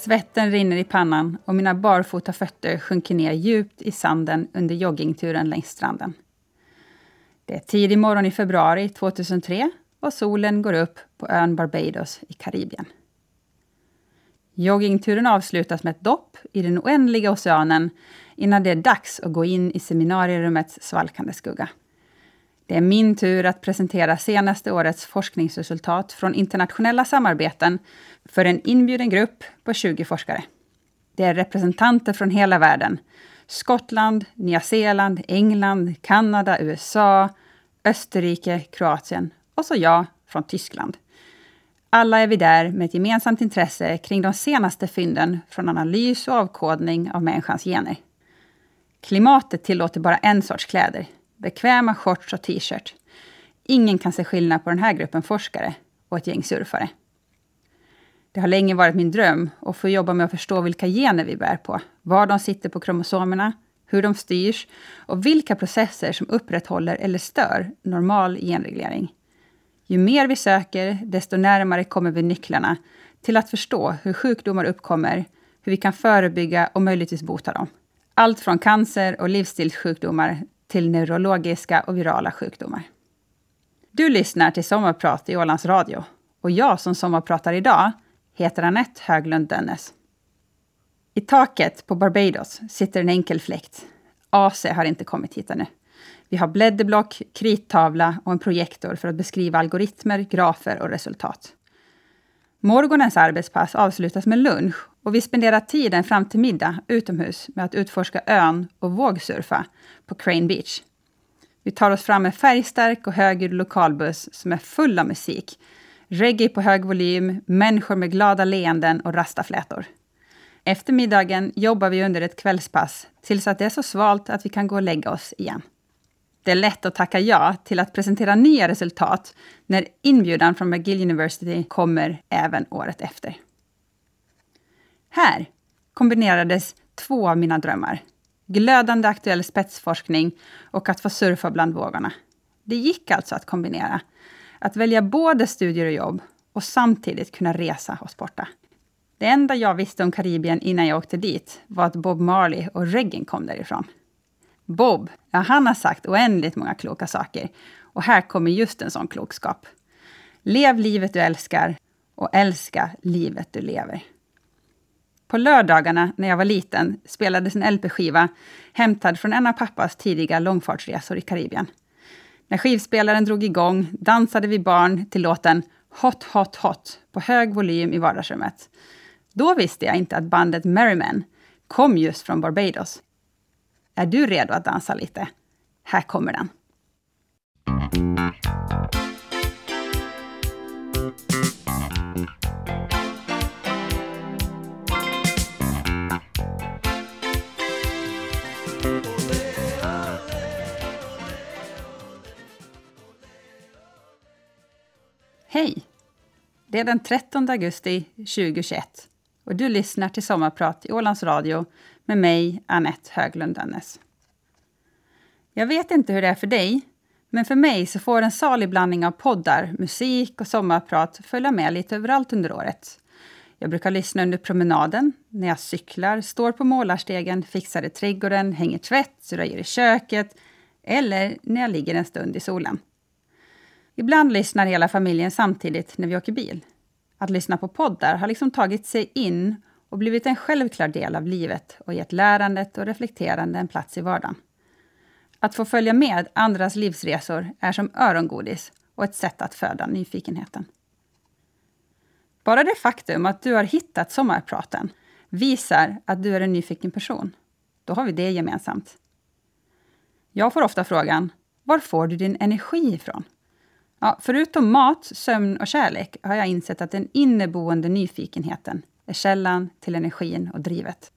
Svetten rinner i pannan och mina barfota fötter sjunker ner djupt i sanden under joggingturen längs stranden. Det är tidig morgon i februari 2003 och solen går upp på ön Barbados i Karibien. Joggingturen avslutas med ett dopp i den oändliga oceanen innan det är dags att gå in i seminarierummets svalkande skugga. Det är min tur att presentera senaste årets forskningsresultat från internationella samarbeten för en inbjuden grupp på 20 forskare. Det är representanter från hela världen. Skottland, Nya Zeeland, England, Kanada, USA, Österrike, Kroatien och så jag från Tyskland. Alla är vi där med ett gemensamt intresse kring de senaste fynden från analys och avkodning av människans gener. Klimatet tillåter bara en sorts kläder, bekväma shorts och t-shirt. Ingen kan se skillnad på den här gruppen forskare och ett gäng surfare. Det har länge varit min dröm att få jobba med att förstå vilka gener vi bär på, var de sitter på kromosomerna, hur de styrs och vilka processer som upprätthåller eller stör normal genreglering. Ju mer vi söker, desto närmare kommer vi nycklarna till att förstå hur sjukdomar uppkommer, hur vi kan förebygga och möjligtvis bota dem. Allt från cancer och livsstilssjukdomar till neurologiska och virala sjukdomar. Du lyssnar till Sommarprat i Ålands Radio och jag som sommarpratar idag heter Annette Höglund Dönnes. I taket på Barbados sitter en enkel fläkt. AC har inte kommit hit ännu. Vi har blädderblock, krittavla och en projektor för att beskriva algoritmer, grafer och resultat. Morgonens arbetspass avslutas med lunch och vi spenderar tiden fram till middag utomhus med att utforska ön och vågsurfa på Crane Beach. Vi tar oss fram med färgstark och högljudd lokalbuss som är full av musik. Reggae på hög volym, människor med glada leenden och rastaflätor. Efter middagen jobbar vi under ett kvällspass tills att det är så svalt att vi kan gå och lägga oss igen. Det är lätt att tacka ja till att presentera nya resultat när inbjudan från McGill University kommer även året efter. Här kombinerades två av mina drömmar. Glödande aktuell spetsforskning och att få surfa bland vågorna. Det gick alltså att kombinera. Att välja både studier och jobb och samtidigt kunna resa och sporta. Det enda jag visste om Karibien innan jag åkte dit var att Bob Marley och reggae kom därifrån. Bob, ja, han har sagt oändligt många kloka saker. Och här kommer just en sån klokskap. Lev livet du älskar och älska livet du lever. På lördagarna när jag var liten spelades en LP-skiva hämtad från en av pappas tidiga långfartsresor i Karibien. När skivspelaren drog igång dansade vi barn till låten Hot, hot, hot på hög volym i vardagsrummet. Då visste jag inte att bandet Merrymen kom just från Barbados. Är du redo att dansa lite? Här kommer den. Hej! Det är den 13 augusti 2021 och du lyssnar till Sommarprat i Ålands Radio med mig, Annette Höglund Dönnes. Jag vet inte hur det är för dig, men för mig så får en salig blandning av poddar, musik och sommarprat följa med lite överallt under året. Jag brukar lyssna under promenaden, när jag cyklar, står på målarstegen, fixar i trädgården, hänger tvätt, röjer i köket eller när jag ligger en stund i solen. Ibland lyssnar hela familjen samtidigt när vi åker bil. Att lyssna på poddar har liksom tagit sig in och blivit en självklar del av livet och gett lärandet och reflekterande en plats i vardagen. Att få följa med andras livsresor är som örongodis och ett sätt att föda nyfikenheten. Bara det faktum att du har hittat sommarpraten visar att du är en nyfiken person. Då har vi det gemensamt. Jag får ofta frågan, var får du din energi ifrån? Ja, förutom mat, sömn och kärlek har jag insett att den inneboende nyfikenheten är källan till energin och drivet.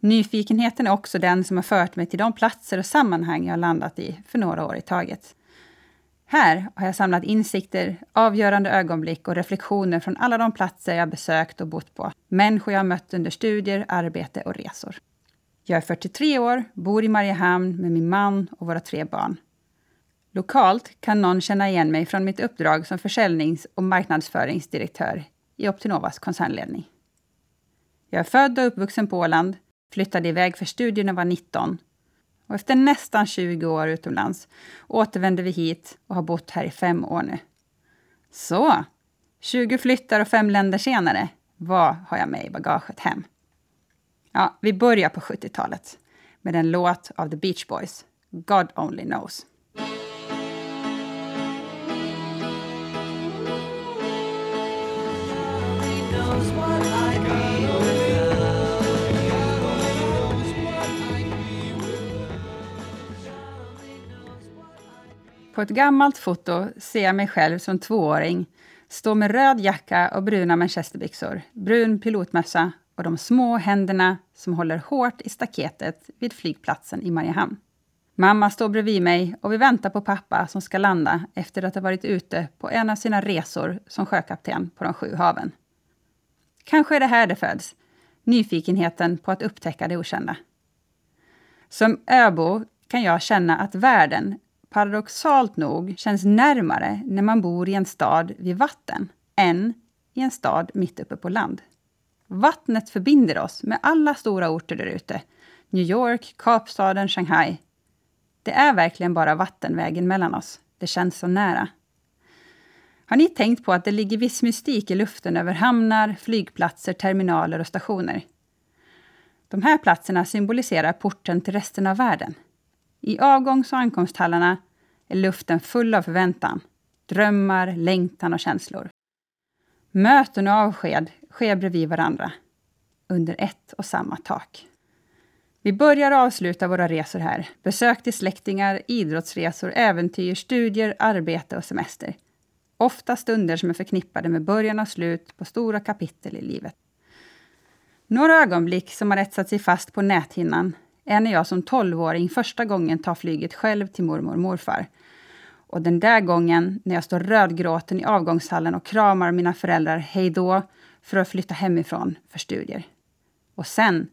Nyfikenheten är också den som har fört mig till de platser och sammanhang jag landat i för några år i taget. Här har jag samlat insikter, avgörande ögonblick och reflektioner från alla de platser jag besökt och bott på. Människor jag mött under studier, arbete och resor. Jag är 43 år, bor i Mariehamn med min man och våra tre barn. Lokalt kan någon känna igen mig från mitt uppdrag som försäljnings och marknadsföringsdirektör i Optinovas koncernledning. Jag är född och uppvuxen på Åland, flyttade iväg för studier när jag var 19 och efter nästan 20 år utomlands återvände vi hit och har bott här i fem år nu. Så, 20 flyttar och fem länder senare, vad har jag med i bagaget hem? Ja, vi börjar på 70-talet med en låt av The Beach Boys, God Only Knows. På ett gammalt foto ser jag mig själv som tvååring stå med röd jacka och bruna manchesterbyxor, brun pilotmössa och de små händerna som håller hårt i staketet vid flygplatsen i Mariehamn. Mamma står bredvid mig och vi väntar på pappa som ska landa efter att ha varit ute på en av sina resor som sjökapten på de sju haven. Kanske är det här det föds, nyfikenheten på att upptäcka det okända. Som öbo kan jag känna att världen paradoxalt nog känns närmare när man bor i en stad vid vatten än i en stad mitt uppe på land. Vattnet förbinder oss med alla stora orter där ute. New York, Kapstaden, Shanghai. Det är verkligen bara vattenvägen mellan oss. Det känns så nära. Har ni tänkt på att det ligger viss mystik i luften över hamnar, flygplatser, terminaler och stationer? De här platserna symboliserar porten till resten av världen. I avgångs och ankomsthallarna är luften full av förväntan, drömmar, längtan och känslor. Möten och avsked sker bredvid varandra, under ett och samma tak. Vi börjar och avslutar våra resor här. Besök till släktingar, idrottsresor, äventyr, studier, arbete och semester. Ofta stunder som är förknippade med början och slut på stora kapitel i livet. Några ögonblick som har etsat sig fast på näthinnan är när jag som tolvåring första gången tar flyget själv till mormor och morfar. Och den där gången när jag står rödgråten i avgångshallen och kramar mina föräldrar hej då för att flytta hemifrån för studier. Och sen,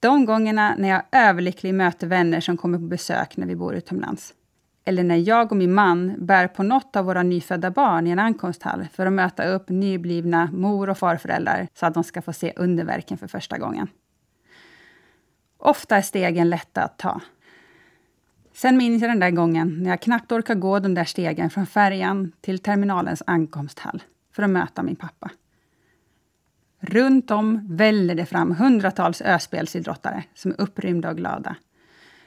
de gångerna när jag överlycklig möter vänner som kommer på besök när vi bor utomlands. Eller när jag och min man bär på något av våra nyfödda barn i en ankomsthall för att möta upp nyblivna mor och farföräldrar så att de ska få se underverken för första gången. Ofta är stegen lätta att ta. Sen minns jag den där gången när jag knappt orkar gå de där stegen från färjan till terminalens ankomsthall för att möta min pappa. Runt om väller det fram hundratals öspelsidrottare som är upprymda och glada.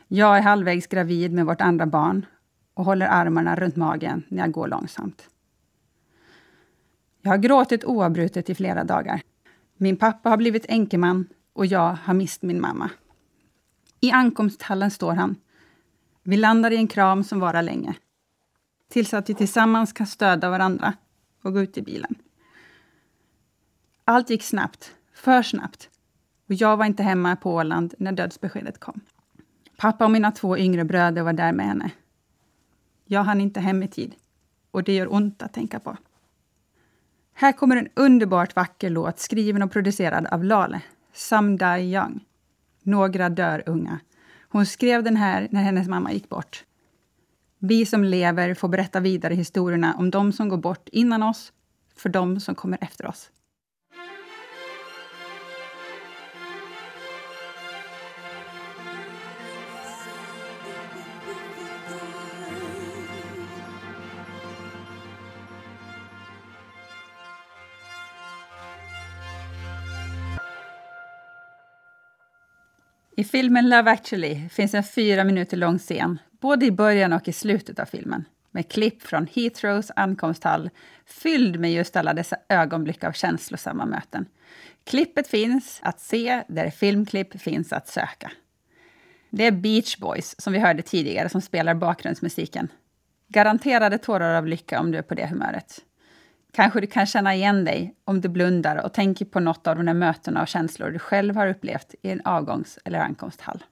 Jag är halvvägs gravid med vårt andra barn och håller armarna runt magen när jag går långsamt. Jag har gråtit oavbrutet i flera dagar. Min pappa har blivit enkeman och jag har mist min mamma. I ankomsthallen står han. Vi landar i en kram som varar länge. Tills att vi tillsammans kan stödja varandra och gå ut i bilen. Allt gick snabbt, för snabbt. Och jag var inte hemma på Åland när dödsbeskedet kom. Pappa och mina två yngre bröder var där med henne. Jag hann inte hem i tid. Och det gör ont att tänka på. Här kommer en underbart vacker låt skriven och producerad av Lale, Some Die Young. Några dör unga. Hon skrev den här när hennes mamma gick bort. Vi som lever får berätta vidare historierna om de som går bort innan oss, för de som kommer efter oss. I filmen Love actually finns en fyra minuter lång scen, både i början och i slutet av filmen, med klipp från Heathrows ankomsthall, fylld med just alla dessa ögonblick av känslosamma möten. Klippet finns att se där filmklipp finns att söka. Det är Beach Boys, som vi hörde tidigare, som spelar bakgrundsmusiken. Garanterade tårar av lycka om du är på det humöret. Kanske du kan känna igen dig om du blundar och tänker på något av de där mötena och känslor du själv har upplevt i en avgångs eller ankomsthall.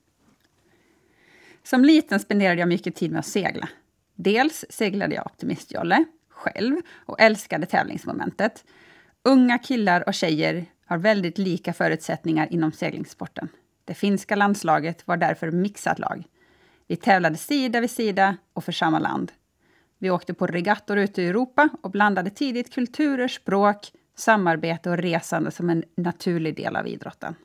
Som liten spenderade jag mycket tid med att segla. Dels seglade jag optimistjolle, själv, och älskade tävlingsmomentet. Unga killar och tjejer har väldigt lika förutsättningar inom seglingssporten. Det finska landslaget var därför mixat lag. Vi tävlade sida vid sida och för samma land. Vi åkte på regattor ute i Europa och blandade tidigt kulturer, språk, samarbete och resande som en naturlig del av idrotten.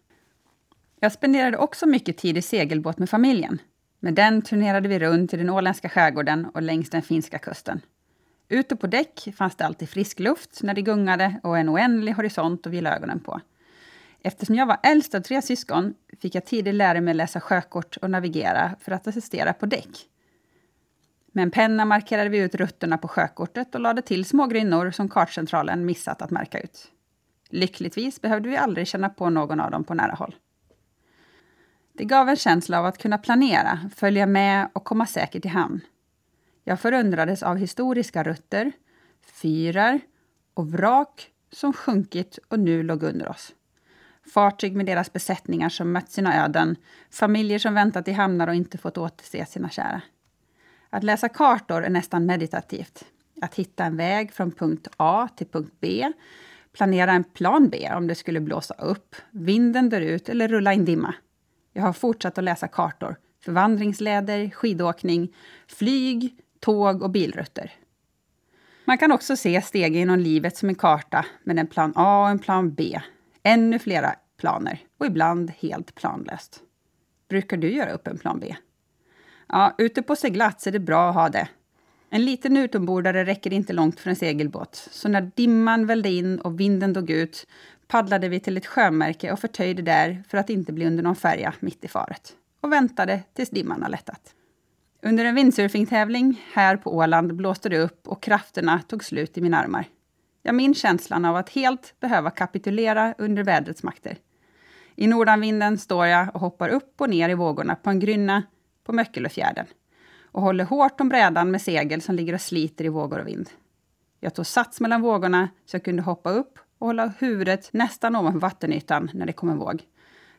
Jag spenderade också mycket tid i segelbåt med familjen. Med den turnerade vi runt i den åländska skärgården och längs den finska kusten. Ute på däck fanns det alltid frisk luft när det gungade och en oändlig horisont att vila ögonen på. Eftersom jag var äldst av tre syskon fick jag tidigt lära mig läsa sjökort och navigera för att assistera på däck. Med en penna markerade vi ut rutterna på sjökortet och lade till små grynnor som kartcentralen missat att märka ut. Lyckligtvis behövde vi aldrig känna på någon av dem på nära håll. Det gav en känsla av att kunna planera, följa med och komma säkert i hamn. Jag förundrades av historiska rutter, fyrar och vrak som sjunkit och nu låg under oss. Fartyg med deras besättningar som mött sina öden, familjer som väntat i hamnar och inte fått återse sina kära. Att läsa kartor är nästan meditativt. Att hitta en väg från punkt A till punkt B, planera en plan B om det skulle blåsa upp, vinden dör ut eller rulla in dimma. Jag har fortsatt att läsa kartor för vandringsleder, skidåkning, flyg, tåg och bilrutter. Man kan också se stegen genom livet som en karta med en plan A och en plan B. Ännu flera planer och ibland helt planlöst. Brukar du göra upp en plan B? Ja, ute på seglats är det bra att ha det. En liten utombordare räcker inte långt för en segelbåt, så när dimman vällde in och vinden dog ut paddlade vi till ett sjömärke och förtöjde där för att inte bli under någon färja mitt i faret och väntade tills dimman har lättat. Under en windsurfingtävling här på Åland blåste det upp och krafterna tog slut i mina armar. Jag minns känslan av att helt behöva kapitulera under vädrets makter. I nordanvinden står jag och hoppar upp och ner i vågorna på en grynna på Möckelöfjärden och håller hårt om brädan med segel som ligger och sliter i vågor och vind. Jag tog sats mellan vågorna så jag kunde hoppa upp och hålla huvudet nästan ovanför vattenytan när det kom en våg.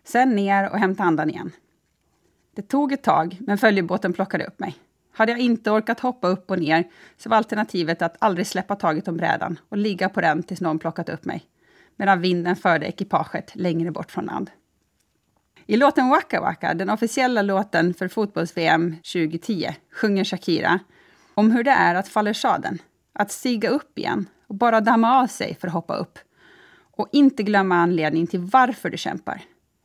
Sen ner och hämta andan igen. Det tog ett tag, men följebåten plockade upp mig. Hade jag inte orkat hoppa upp och ner så var alternativet att aldrig släppa taget om brädan och ligga på den tills någon plockat upp mig, medan vinden förde ekipaget längre bort från land. I låten Waka Waka, den officiella låten för fotbolls-VM 2010, sjunger Shakira om hur det är att falla ur sadeln, att stiga upp igen och bara damma av sig för att hoppa upp. Och inte glömma anledningen till varför du kämpar.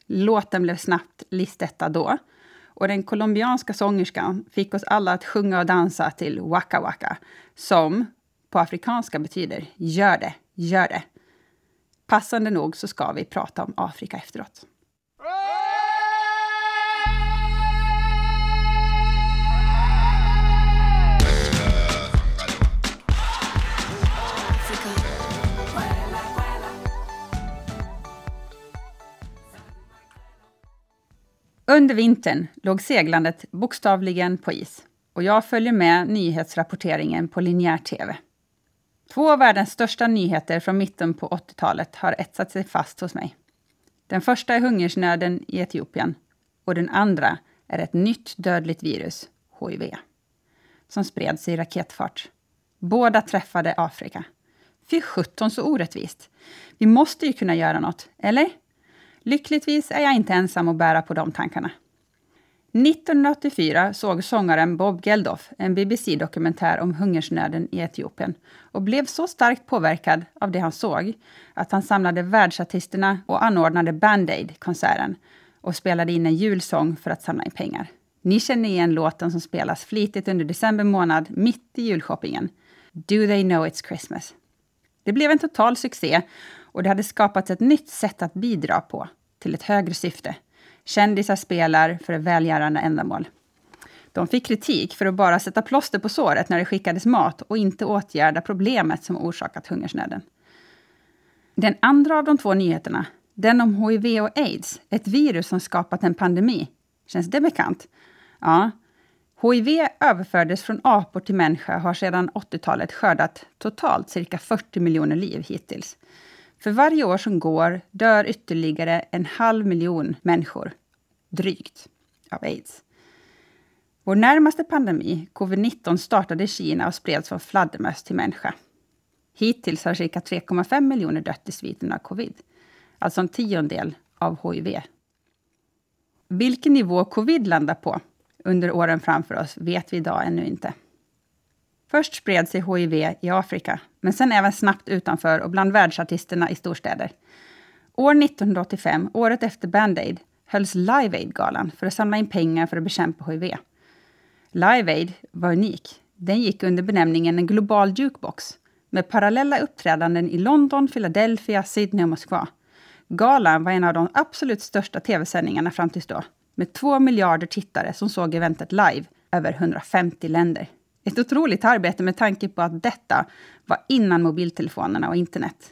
Låten blev snabbt listetta då och den colombianska sångerskan fick oss alla att sjunga och dansa till Waka Waka, som på afrikanska betyder gör det, gör det. Passande nog så ska vi prata om Afrika efteråt. Under vintern låg seglandet bokstavligen på is och jag följer med nyhetsrapporteringen på linjär TV. Två av världens största nyheter från mitten på 80-talet har etsat sig fast hos mig. Den första är hungersnöden i Etiopien och den andra är ett nytt dödligt virus, HIV, som spreds i raketfart. Båda träffade Afrika. Fy sjutton så orättvist. Vi måste ju kunna göra något, eller? Lyckligtvis är jag inte ensam att bära på de tankarna. 1984 såg sångaren Bob Geldof en BBC-dokumentär om hungersnöden i Etiopien och blev så starkt påverkad av det han såg att han samlade världsartisterna och anordnade Band Aid-konserten och spelade in en julsång för att samla in pengar. Ni känner igen låten som spelas flitigt under december månad mitt i julshoppingen. Do they know it's Christmas? Det blev en total succé och det hade skapats ett nytt sätt att bidra på till ett högre syfte. Kändisar spelar för ett välgörande ändamål. De fick kritik för att bara sätta plåster på såret när det skickades mat och inte åtgärda problemet som orsakat hungersnöden. Den andra av de två nyheterna, den om hiv och aids, ett virus som skapat en pandemi. Känns det bekant? Ja. HIV överfördes från apor till människa och har sedan 80-talet skördat totalt cirka 40 miljoner liv hittills. För varje år som går dör ytterligare en halv miljon människor, drygt, av aids. Vår närmaste pandemi, covid-19, startade i Kina och spreds från fladdermöss till människa. Hittills har cirka 3,5 miljoner dött i sviterna av covid, alltså en tiondel av hiv. Vilken nivå covid landar på under åren framför oss vet vi idag ännu inte. Först spred sig HIV i Afrika, men sen även snabbt utanför och bland världsartisterna i storstäder. År 1985, året efter Band Aid, hölls Live Aid-galan för att samla in pengar för att bekämpa HIV. Live Aid var unik. Den gick under benämningen en global jukebox med parallella uppträdanden i London, Philadelphia, Sydney och Moskva. Galan var en av de absolut största tv-sändningarna fram tills då, med två miljarder tittare som såg eventet live över 150 länder. Ett otroligt arbete med tanke på att detta var innan mobiltelefonerna och internet.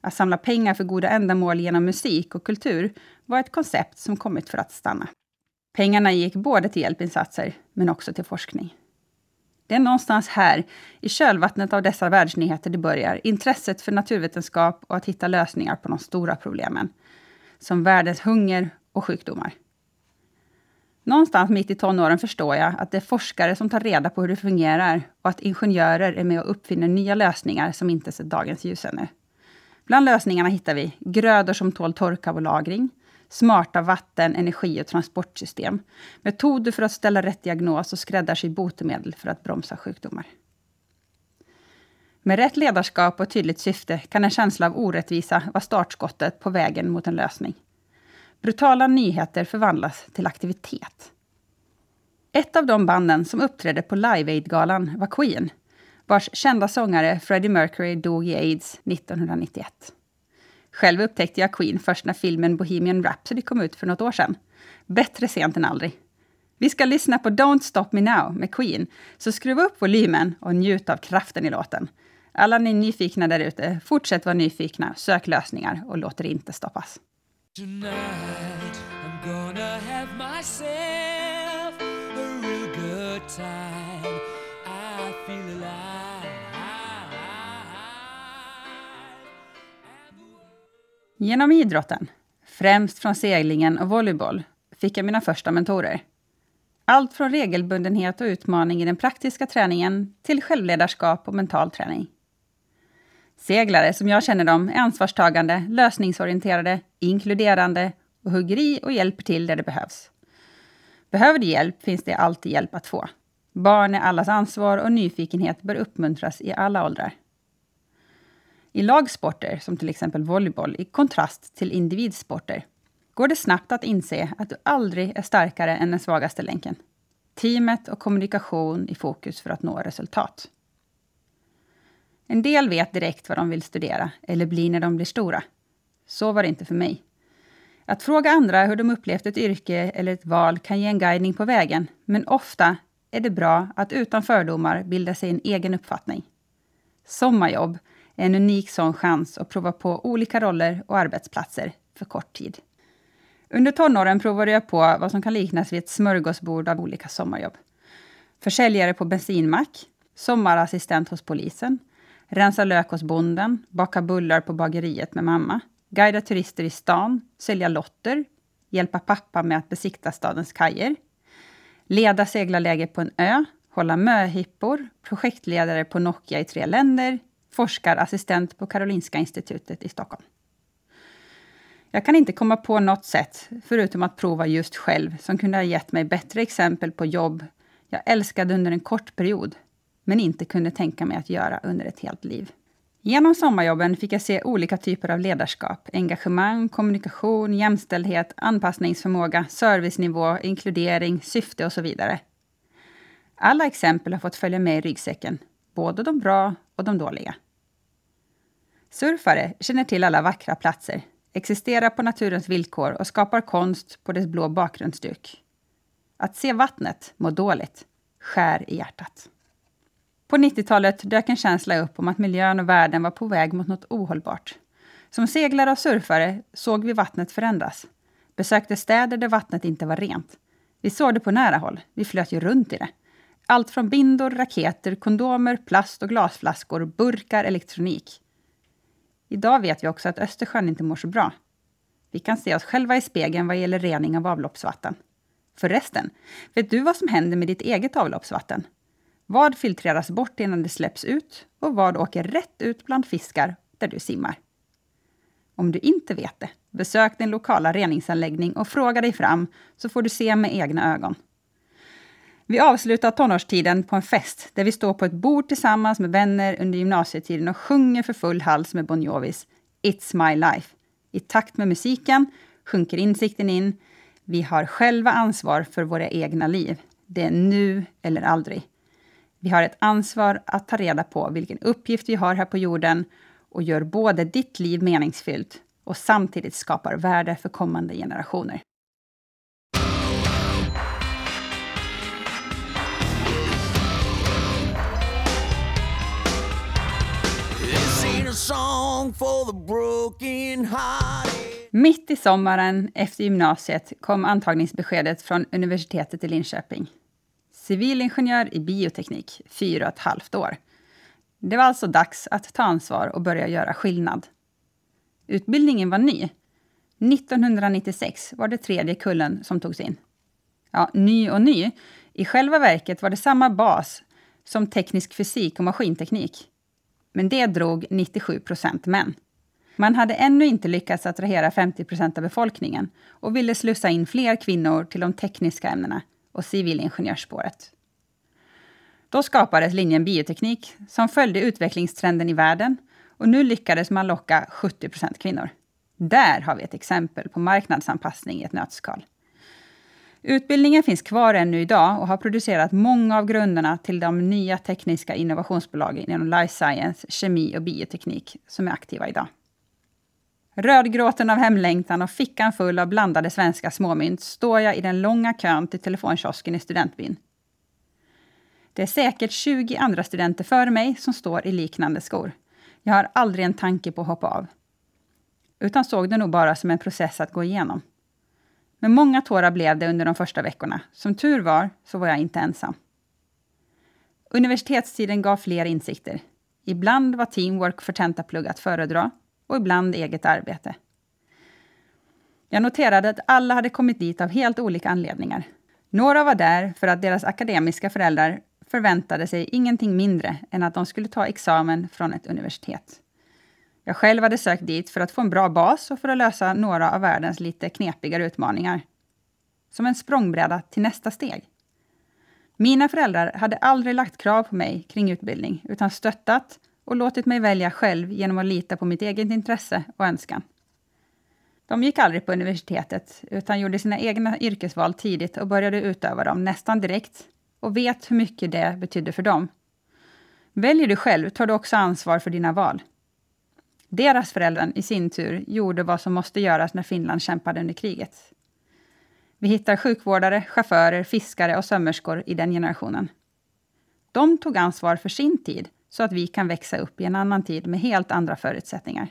Att samla pengar för goda ändamål genom musik och kultur var ett koncept som kommit för att stanna. Pengarna gick både till hjälpinsatser, men också till forskning. Det är någonstans här, i kölvattnet av dessa världsnyheter, det börjar. Intresset för naturvetenskap och att hitta lösningar på de stora problemen. Som världens hunger och sjukdomar. Någonstans mitt i tonåren förstår jag att det är forskare som tar reda på hur det fungerar och att ingenjörer är med och uppfinner nya lösningar som inte sett dagens ljus ännu. Bland lösningarna hittar vi grödor som tål torka och lagring, smarta vatten, energi och transportsystem, metoder för att ställa rätt diagnos och skräddarsy botemedel för att bromsa sjukdomar. Med rätt ledarskap och tydligt syfte kan en känsla av orättvisa vara startskottet på vägen mot en lösning. Brutala nyheter förvandlas till aktivitet. Ett av de banden som uppträdde på Live Aid-galan var Queen, vars kända sångare Freddie Mercury dog i aids 1991. Själv upptäckte jag Queen först när filmen Bohemian Rhapsody kom ut för något år sedan. Bättre sent än aldrig. Vi ska lyssna på Don't Stop Me Now med Queen, så skruva upp volymen och njut av kraften i låten. Alla ni nyfikna där ute, fortsätt vara nyfikna, sök lösningar och låt er inte stoppas. Tonight I'm gonna have myself a real good time I feel alive Genom idrotten, främst från seglingen och volleyboll, fick jag mina första mentorer. Allt från regelbundenhet och utmaning i den praktiska träningen till självledarskap och mental träning. Seglare, som jag känner dem, är ansvarstagande, lösningsorienterade, inkluderande och hugger i och hjälper till där det behövs. Behöver du hjälp finns det alltid hjälp att få. Barn är allas ansvar och nyfikenhet bör uppmuntras i alla åldrar. I lagsporter, som till exempel volleyboll, i kontrast till individsporter, går det snabbt att inse att du aldrig är starkare än den svagaste länken. Teamet och kommunikation i fokus för att nå resultat. En del vet direkt vad de vill studera eller bli när de blir stora. Så var det inte för mig. Att fråga andra hur de upplevt ett yrke eller ett val kan ge en guidning på vägen, men ofta är det bra att utan fördomar bilda sig en egen uppfattning. Sommarjobb är en unik sån chans att prova på olika roller och arbetsplatser för kort tid. Under tonåren provade jag på vad som kan liknas vid ett smörgåsbord av olika sommarjobb. Försäljare på bensinmack, sommarassistent hos polisen, rensa lök hos bonden, baka bullar på bageriet med mamma, guida turister i stan, sälja lotter, hjälpa pappa med att besikta stadens kajer, leda seglarläger på en ö, hålla möhippor, projektledare på Nokia i tre länder, forskarassistent på Karolinska institutet i Stockholm. Jag kan inte komma på något sätt, förutom att prova just själv, som kunde ha gett mig bättre exempel på jobb jag älskade under en kort period, men inte kunde tänka mig att göra under ett helt liv. Genom sommarjobben fick jag se olika typer av ledarskap, engagemang, kommunikation, jämställdhet, anpassningsförmåga, servicenivå, inkludering, syfte och så vidare. Alla exempel har fått följa med i ryggsäcken, både de bra och de dåliga. Surfare känner till alla vackra platser, existerar på naturens villkor och skapar konst på dess blå bakgrundsduk. Att se vattnet må dåligt, skär i hjärtat. På 90-talet dök en känsla upp om att miljön och världen var på väg mot något ohållbart. Som seglare och surfare såg vi vattnet förändras. Besökte städer där vattnet inte var rent. Vi såg det på nära håll. Vi flöt ju runt i det. Allt från bindor, raketer, kondomer, plast och glasflaskor, burkar, elektronik. Idag vet vi också att Östersjön inte mår så bra. Vi kan se oss själva i spegeln vad gäller rening av avloppsvatten. Förresten, vet du vad som händer med ditt eget avloppsvatten? Vad filtreras bort innan det släpps ut och vad åker rätt ut bland fiskar där du simmar? Om du inte vet det, besök din lokala reningsanläggning och fråga dig fram så får du se med egna ögon. Vi avslutar tonårstiden på en fest där vi står på ett bord tillsammans med vänner under gymnasietiden och sjunger för full hals med Bon Jovis It's My Life. I takt med musiken sjunker insikten in. Vi har själva ansvar för våra egna liv. Det är nu eller aldrig. Vi har ett ansvar att ta reda på vilken uppgift vi har här på jorden och gör både ditt liv meningsfyllt och samtidigt skapar värde för kommande generationer. Mitt i sommaren efter gymnasiet kom antagningsbeskedet från universitetet i Linköping. Civilingenjör i bioteknik, fyra och ett halvt år. Det var alltså dags att ta ansvar och börja göra skillnad. Utbildningen var ny. 1996 var det tredje kullen som togs in. Ja, ny och ny. I själva verket var det samma bas som teknisk fysik och maskinteknik. Men det drog 97 procent män. Man hade ännu inte lyckats attrahera 50 procent av befolkningen och ville slussa in fler kvinnor till de tekniska ämnena och civilingenjörsspåret. Då skapades linjen bioteknik som följde utvecklingstrenden i världen och nu lyckades man locka 70 procent kvinnor. Där har vi ett exempel på marknadsanpassning i ett nötskal. Utbildningen finns kvar ännu idag och har producerat många av grunderna till de nya tekniska innovationsbolagen inom life science, kemi och bioteknik som är aktiva idag. Rödgråten av hemlängtan och fickan full av blandade svenska småmynt står jag i den långa kön till telefonkiosken i studentbyn. Det är säkert 20 andra studenter före mig som står i liknande skor. Jag har aldrig en tanke på att hoppa av. Utan såg det nog bara som en process att gå igenom. Men många tårar blev det under de första veckorna. Som tur var så var jag inte ensam. Universitetstiden gav fler insikter. Ibland var teamwork för tentaplugg att föredra och ibland eget arbete. Jag noterade att alla hade kommit dit av helt olika anledningar. Några var där för att deras akademiska föräldrar förväntade sig ingenting mindre än att de skulle ta examen från ett universitet. Jag själv hade sökt dit för att få en bra bas och för att lösa några av världens lite knepigare utmaningar. Som en språngbräda till nästa steg. Mina föräldrar hade aldrig lagt krav på mig kring utbildning, utan stöttat och låtit mig välja själv genom att lita på mitt eget intresse och önskan. De gick aldrig på universitetet, utan gjorde sina egna yrkesval tidigt och började utöva dem nästan direkt och vet hur mycket det betydde för dem. Väljer du själv tar du också ansvar för dina val. Deras föräldrar i sin tur gjorde vad som måste göras när Finland kämpade under kriget. Vi hittar sjukvårdare, chaufförer, fiskare och sömmerskor i den generationen. De tog ansvar för sin tid så att vi kan växa upp i en annan tid med helt andra förutsättningar.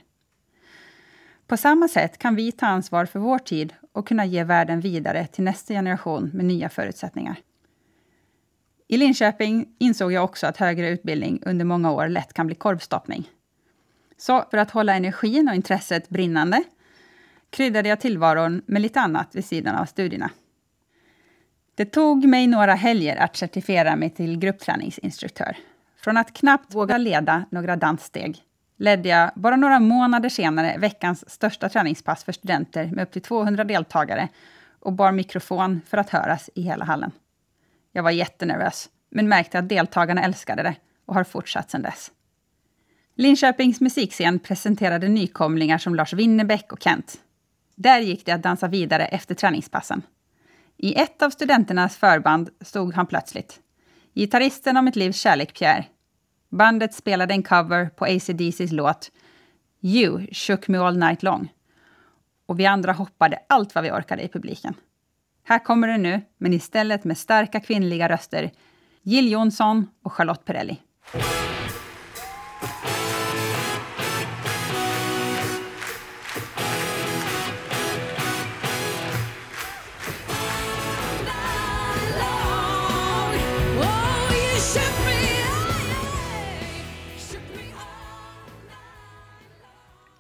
På samma sätt kan vi ta ansvar för vår tid och kunna ge världen vidare till nästa generation med nya förutsättningar. I Linköping insåg jag också att högre utbildning under många år lätt kan bli korvstoppning. Så för att hålla energin och intresset brinnande kryddade jag tillvaron med lite annat vid sidan av studierna. Det tog mig några helger att certifiera mig till gruppträningsinstruktör. Från att knappt våga leda några danssteg ledde jag bara några månader senare veckans största träningspass för studenter med upp till 200 deltagare och bar mikrofon för att höras i hela hallen. Jag var jättenervös, men märkte att deltagarna älskade det och har fortsatt sedan dess. Linköpings musikscen presenterade nykomlingar som Lars Winnerbäck och Kent. Där gick det att dansa vidare efter träningspassen. I ett av studenternas förband stod han plötsligt. Gitarristen om mitt livs kärlek, Pierre. Bandet spelade en cover på ACDCs låt You shook me all night long. Och vi andra hoppade allt vad vi orkade i publiken. Här kommer det nu, men istället med starka kvinnliga röster. Jill Johnson och Charlotte Perrelli.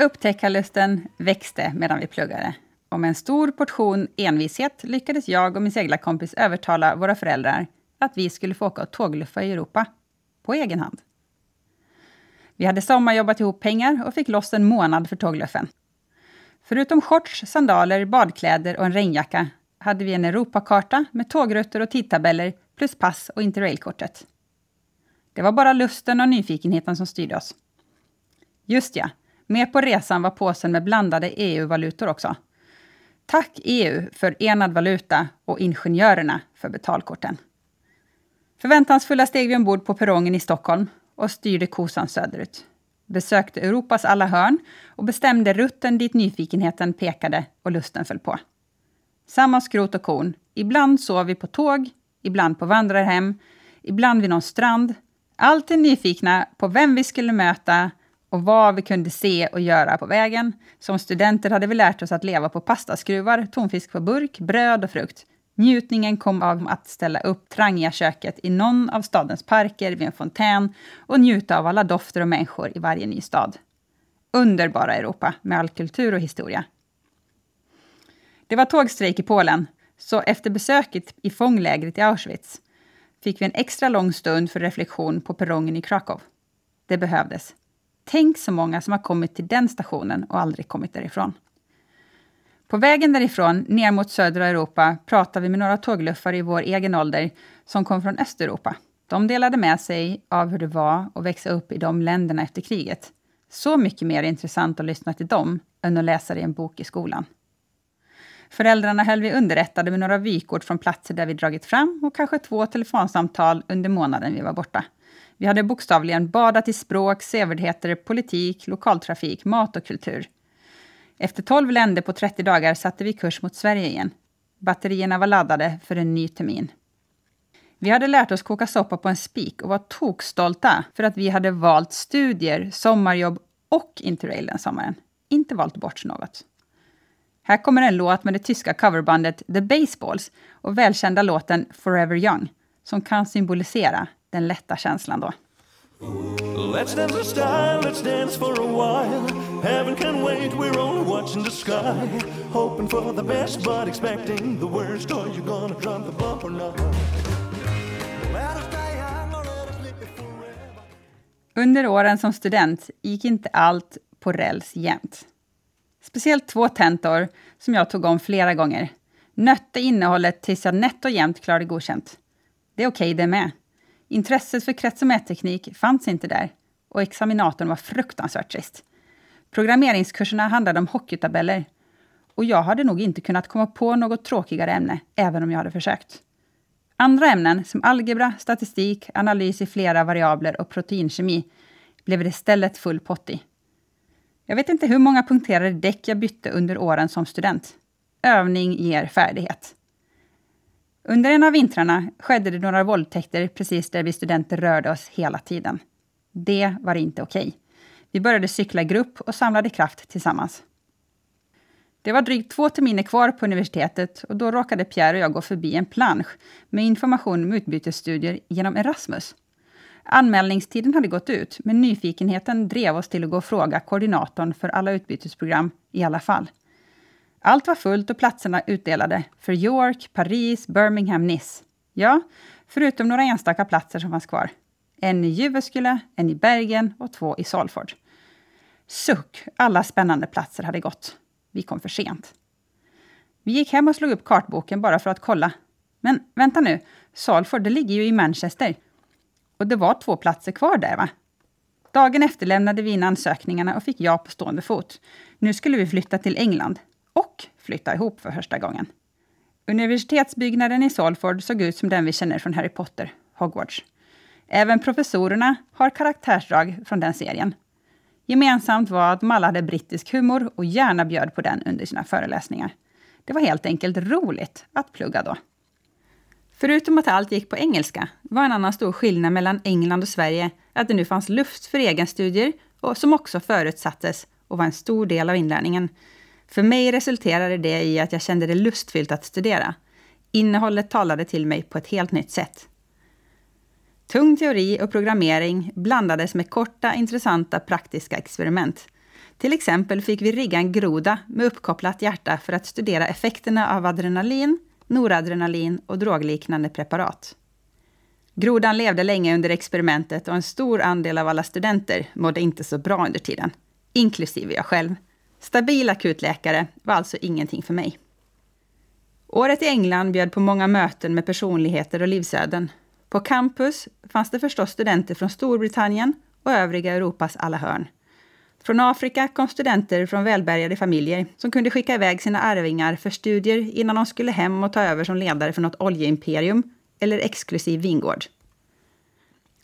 Upptäckarlusten växte medan vi pluggade. Och med en stor portion envishet lyckades jag och min seglarkompis övertala våra föräldrar att vi skulle få åka och tågluffa i Europa. På egen hand. Vi hade sommarjobbat ihop pengar och fick loss en månad för tågluffen. Förutom shorts, sandaler, badkläder och en regnjacka hade vi en Europakarta med tågrutter och tidtabeller plus pass och interrailkortet. Det var bara lusten och nyfikenheten som styrde oss. Just ja, med på resan var påsen med blandade EU-valutor också. Tack EU för enad valuta och ingenjörerna för betalkorten. Förväntansfulla steg vi ombord på perrongen i Stockholm och styrde kosan söderut. Besökte Europas alla hörn och bestämde rutten dit nyfikenheten pekade och lusten föll på. Samma skrot och korn. Ibland sov vi på tåg, ibland på vandrarhem, ibland vid någon strand. Alltid nyfikna på vem vi skulle möta och vad vi kunde se och göra på vägen. Som studenter hade vi lärt oss att leva på pastaskruvar, tonfisk på burk, bröd och frukt. Njutningen kom av att ställa upp Trangia-köket i någon av stadens parker vid en fontän och njuta av alla dofter och människor i varje ny stad. Underbara Europa med all kultur och historia. Det var tågstrejk i Polen, så efter besöket i fånglägret i Auschwitz fick vi en extra lång stund för reflektion på perrongen i Krakow. Det behövdes. Tänk så många som har kommit till den stationen och aldrig kommit därifrån. På vägen därifrån, ner mot södra Europa, pratade vi med några tågluffare i vår egen ålder som kom från Östeuropa. De delade med sig av hur det var att växa upp i de länderna efter kriget. Så mycket mer intressant att lyssna till dem än att läsa det i en bok i skolan. Föräldrarna höll vi underrättade med några vykort från platser där vi dragit fram och kanske två telefonsamtal under månaden vi var borta. Vi hade bokstavligen badat i språk, sevärdheter, politik, lokaltrafik, mat och kultur. Efter 12 länder på 30 dagar satte vi kurs mot Sverige igen. Batterierna var laddade för en ny termin. Vi hade lärt oss koka soppa på en spik och var tokstolta för att vi hade valt studier, sommarjobb och interrail den sommaren. Inte valt bort något. Här kommer en låt med det tyska coverbandet The Baseballs och välkända låten Forever Young, som kan symbolisera den lätta känslan då. Let's dance the style, let's dance for a while. Heaven can wait, we're only watching the sky. Hoping for the best, but expecting the worst. Are you gonna drop the bump or not? Under åren som student gick inte allt på räls jämt. Speciellt två tentor som jag tog om flera gånger. Nötte innehållet tills jag nätt och jämnt klarade godkänt. Det är okej okay det med. Intresset för krets och mätteknik fanns inte där och examinatorn var fruktansvärt trist. Programmeringskurserna handlade om hockeytabeller och jag hade nog inte kunnat komma på något tråkigare ämne, även om jag hade försökt. Andra ämnen som algebra, statistik, analys i flera variabler och proteinkemi blev det istället full pott i. Jag vet inte hur många punkterade däck jag bytte under åren som student. Övning ger färdighet. Under en av vintrarna skedde det några våldtäkter precis där vi studenter rörde oss hela tiden. Det var inte okej. Okay. Vi började cykla i grupp och samlade kraft tillsammans. Det var drygt två terminer kvar på universitetet och då råkade Pierre och jag gå förbi en plansch med information om utbytesstudier genom Erasmus. Anmälningstiden hade gått ut, men nyfikenheten drev oss till att gå och fråga koordinatorn för alla utbytesprogram i alla fall. Allt var fullt och platserna utdelade för York, Paris, Birmingham, Nice. Ja, förutom några enstaka platser som fanns kvar. En i Jyväskylä, en i Bergen och två i Salford. Suck, alla spännande platser hade gått. Vi kom för sent. Vi gick hem och slog upp kartboken bara för att kolla. Men vänta nu, Salford det ligger ju i Manchester. Och det var två platser kvar där va? Dagen efter lämnade vi in ansökningarna och fick ja på stående fot. Nu skulle vi flytta till England och flytta ihop för första gången. Universitetsbyggnaden i Salford såg ut som den vi känner från Harry Potter, Hogwarts. Även professorerna har karaktärsdrag från den serien. Gemensamt var att de alla hade brittisk humor och gärna bjöd på den under sina föreläsningar. Det var helt enkelt roligt att plugga då. Förutom att allt gick på engelska var en annan stor skillnad mellan England och Sverige att det nu fanns luft för egenstudier och som också förutsattes och var en stor del av inlärningen. För mig resulterade det i att jag kände det lustfyllt att studera. Innehållet talade till mig på ett helt nytt sätt. Tung teori och programmering blandades med korta, intressanta, praktiska experiment. Till exempel fick vi rigga en groda med uppkopplat hjärta för att studera effekterna av adrenalin, noradrenalin och drogliknande preparat. Grodan levde länge under experimentet och en stor andel av alla studenter mådde inte så bra under tiden, inklusive jag själv. Stabil akutläkare var alltså ingenting för mig. Året i England bjöd på många möten med personligheter och livsöden. På campus fanns det förstås studenter från Storbritannien och övriga Europas alla hörn. Från Afrika kom studenter från välbärgade familjer som kunde skicka iväg sina arvingar för studier innan de skulle hem och ta över som ledare för något oljeimperium eller exklusiv vingård.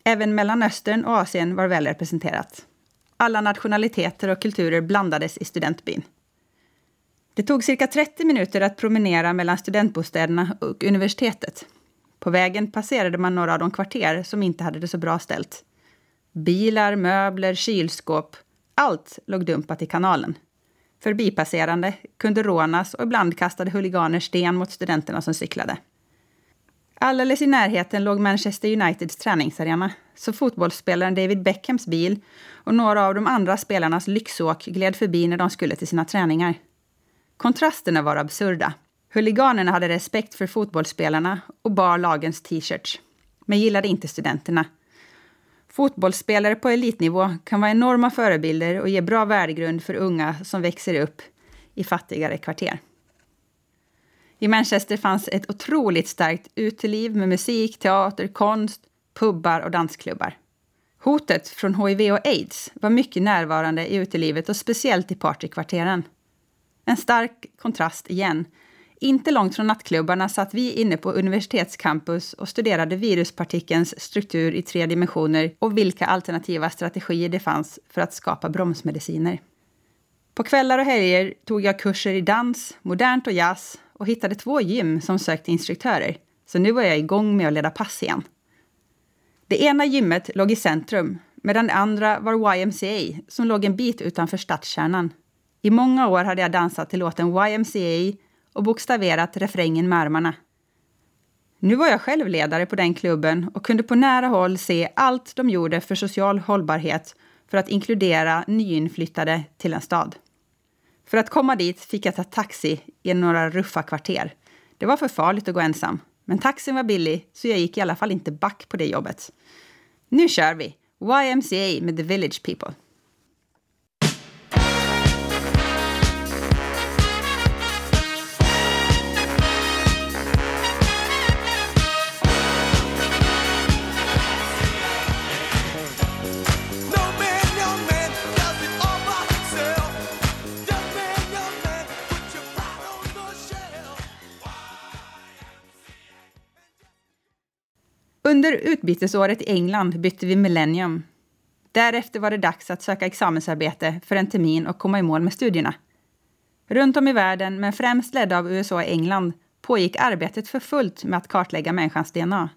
Även Mellanöstern och Asien var väl representerat. Alla nationaliteter och kulturer blandades i studentbyn. Det tog cirka 30 minuter att promenera mellan studentbostäderna och universitetet. På vägen passerade man några av de kvarter som inte hade det så bra ställt. Bilar, möbler, kylskåp, allt låg dumpat i kanalen. Förbipasserande kunde rånas och ibland kastade huliganer sten mot studenterna som cyklade. Alldeles i närheten låg Manchester Uniteds träningsarena, så fotbollsspelaren David Beckhams bil och några av de andra spelarnas lyxåk gled förbi när de skulle till sina träningar. Kontrasterna var absurda. Huliganerna hade respekt för fotbollsspelarna och bar lagens t-shirts, men gillade inte studenterna. Fotbollsspelare på elitnivå kan vara enorma förebilder och ge bra värdegrund för unga som växer upp i fattigare kvarter. I Manchester fanns ett otroligt starkt uteliv med musik, teater, konst, pubbar och dansklubbar. Hotet från hiv och aids var mycket närvarande i utelivet och speciellt i partykvarteren. En stark kontrast igen. Inte långt från nattklubbarna satt vi inne på universitetscampus och studerade viruspartikelns struktur i tre dimensioner och vilka alternativa strategier det fanns för att skapa bromsmediciner. På kvällar och helger tog jag kurser i dans, modernt och jazz och hittade två gym som sökte instruktörer. Så nu var jag igång med att leda pass igen. Det ena gymmet låg i centrum, medan det andra var YMCA som låg en bit utanför stadskärnan. I många år hade jag dansat till låten YMCA och bokstaverat refrängen med armarna. Nu var jag själv ledare på den klubben och kunde på nära håll se allt de gjorde för social hållbarhet för att inkludera nyinflyttade till en stad. För att komma dit fick jag ta taxi i några ruffa kvarter. Det var för farligt att gå ensam. Men taxin var billig, så jag gick i alla fall inte back på det jobbet. Nu kör vi! YMCA med The Village People. Under utbytesåret i England bytte vi millennium. Därefter var det dags att söka examensarbete för en termin och komma i mål med studierna. Runt om i världen, men främst ledda av USA och England, pågick arbetet för fullt med att kartlägga människans DNA.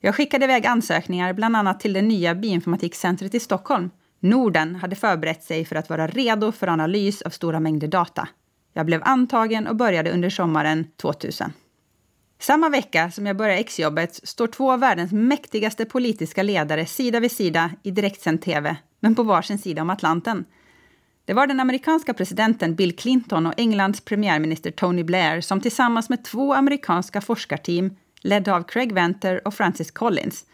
Jag skickade iväg ansökningar bland annat till det nya bioinformatikcentret i Stockholm. Norden hade förberett sig för att vara redo för analys av stora mängder data. Jag blev antagen och började under sommaren 2000. Samma vecka som jag börjar exjobbet står två av världens mäktigaste politiska ledare sida vid sida i direktsänd tv, men på varsin sida om Atlanten. Det var den amerikanska presidenten Bill Clinton och Englands premiärminister Tony Blair som tillsammans med två amerikanska forskarteam ledda av Craig Venter och Francis Collins,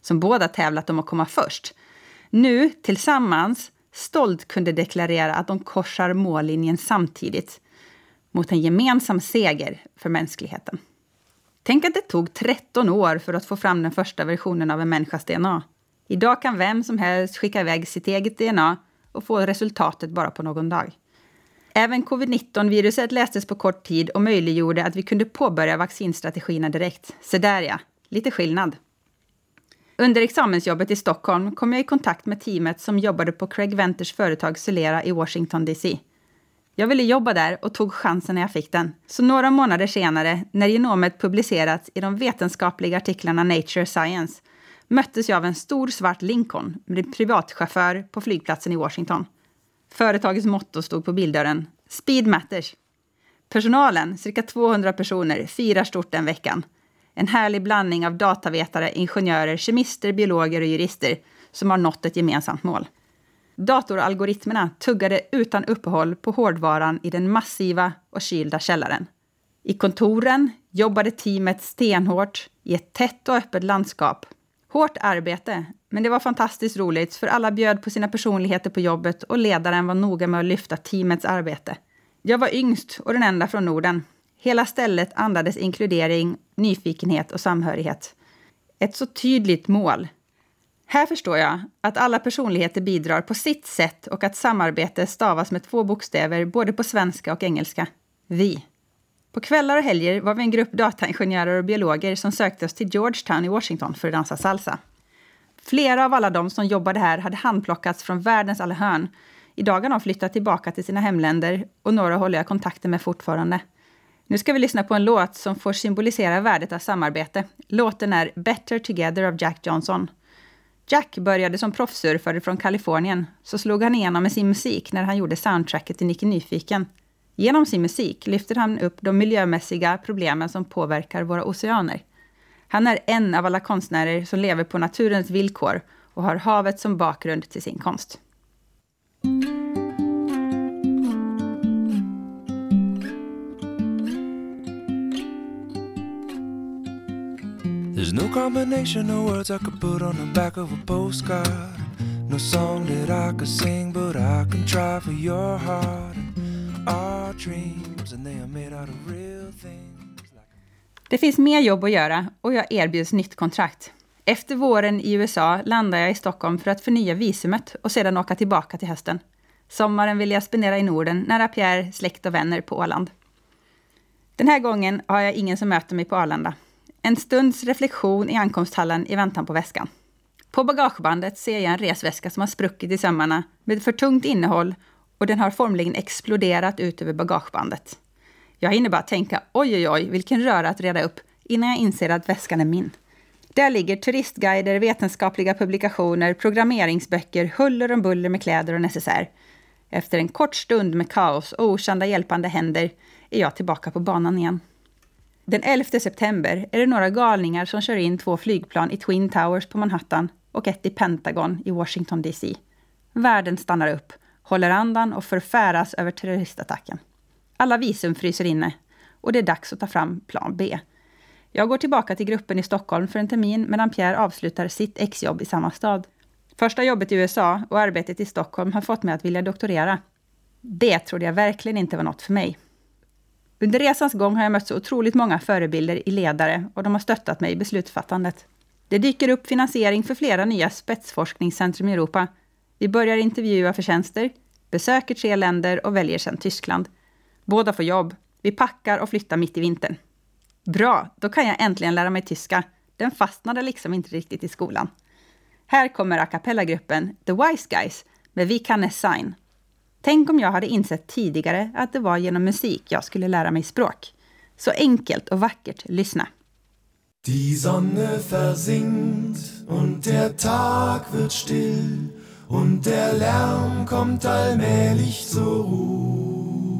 som båda tävlat om att komma först, nu tillsammans stolt kunde deklarera att de korsar mållinjen samtidigt mot en gemensam seger för mänskligheten. Tänk att det tog 13 år för att få fram den första versionen av en människas DNA. Idag kan vem som helst skicka iväg sitt eget DNA och få resultatet bara på någon dag. Även covid-19-viruset lästes på kort tid och möjliggjorde att vi kunde påbörja vaccinstrategierna direkt. Så där ja, lite skillnad. Under examensjobbet i Stockholm kom jag i kontakt med teamet som jobbade på Craig Venters företag Solera i Washington DC. Jag ville jobba där och tog chansen när jag fick den. Så några månader senare, när genomet publicerats i de vetenskapliga artiklarna Nature Science, möttes jag av en stor svart Lincoln med privatchaufför på flygplatsen i Washington. Företagets motto stod på bildörren Speed matters. Personalen, cirka 200 personer, firar stort den veckan. En härlig blandning av datavetare, ingenjörer, kemister, biologer och jurister som har nått ett gemensamt mål. Datoralgoritmerna tuggade utan uppehåll på hårdvaran i den massiva och kylda källaren. I kontoren jobbade teamet stenhårt i ett tätt och öppet landskap. Hårt arbete, men det var fantastiskt roligt för alla bjöd på sina personligheter på jobbet och ledaren var noga med att lyfta teamets arbete. Jag var yngst och den enda från Norden. Hela stället andades inkludering, nyfikenhet och samhörighet. Ett så tydligt mål. Här förstår jag att alla personligheter bidrar på sitt sätt och att samarbete stavas med två bokstäver både på svenska och engelska. Vi. På kvällar och helger var vi en grupp dataingenjörer och biologer som sökte oss till Georgetown i Washington för att dansa salsa. Flera av alla de som jobbade här hade handplockats från världens alla hörn. Idag har de flyttat tillbaka till sina hemländer och några håller jag kontakten med fortfarande. Nu ska vi lyssna på en låt som får symbolisera värdet av samarbete. Låten är Better Together av Jack Johnson. Jack började som proffssurfare från Kalifornien, så slog han igenom med sin musik när han gjorde soundtracket till Nicke Nyfiken. Genom sin musik lyfter han upp de miljömässiga problemen som påverkar våra oceaner. Han är en av alla konstnärer som lever på naturens villkor och har havet som bakgrund till sin konst. No combination of words I could put on the back of a postcard. No song that I could sing, but I can try for your heart. Our dreams, and they are made out of real things. Det finns mer jobb att göra och jag erbjuds nytt kontrakt. Efter våren i USA landar jag i Stockholm för att förnya visumet och sedan åka tillbaka till hösten. Sommaren vill jag spendera i Norden, nära Pierre, släkt och vänner på Åland. Den här gången har jag ingen som möter mig på Arlanda. En stunds reflektion i ankomsthallen i väntan på väskan. På bagagebandet ser jag en resväska som har spruckit i sömmarna med för tungt innehåll och den har formligen exploderat ut över bagagebandet. Jag hinner bara tänka oj, oj, oj, vilken röra att reda upp innan jag inser att väskan är min. Där ligger turistguider, vetenskapliga publikationer, programmeringsböcker, huller om buller med kläder och necessär. Efter en kort stund med kaos och okända hjälpande händer är jag tillbaka på banan igen. Den 11 september är det några galningar som kör in två flygplan i Twin Towers på Manhattan och ett i Pentagon i Washington DC. Världen stannar upp, håller andan och förfäras över terroristattacken. Alla visum fryser inne och det är dags att ta fram plan B. Jag går tillbaka till gruppen i Stockholm för en termin medan Pierre avslutar sitt exjobb i samma stad. Första jobbet i USA och arbetet i Stockholm har fått mig att vilja doktorera. Det trodde jag verkligen inte var något för mig. Under resans gång har jag mött så otroligt många förebilder i ledare och de har stöttat mig i beslutsfattandet. Det dyker upp finansiering för flera nya spetsforskningscentrum i Europa. Vi börjar intervjua för tjänster, besöker tre länder och väljer sedan Tyskland. Båda får jobb. Vi packar och flyttar mitt i vintern. Bra, då kan jag äntligen lära mig tyska. Den fastnade liksom inte riktigt i skolan. Här kommer a cappella-gruppen The Wise Guys med Vi kan sign Tänk om jag hade insett tidigare att det var genom musik jag skulle lära mig språk. Så enkelt och vackert, lyssna. Die Sonne versinkt und der Tag wird still und der Lärm kommt allmählich zur Ruhe.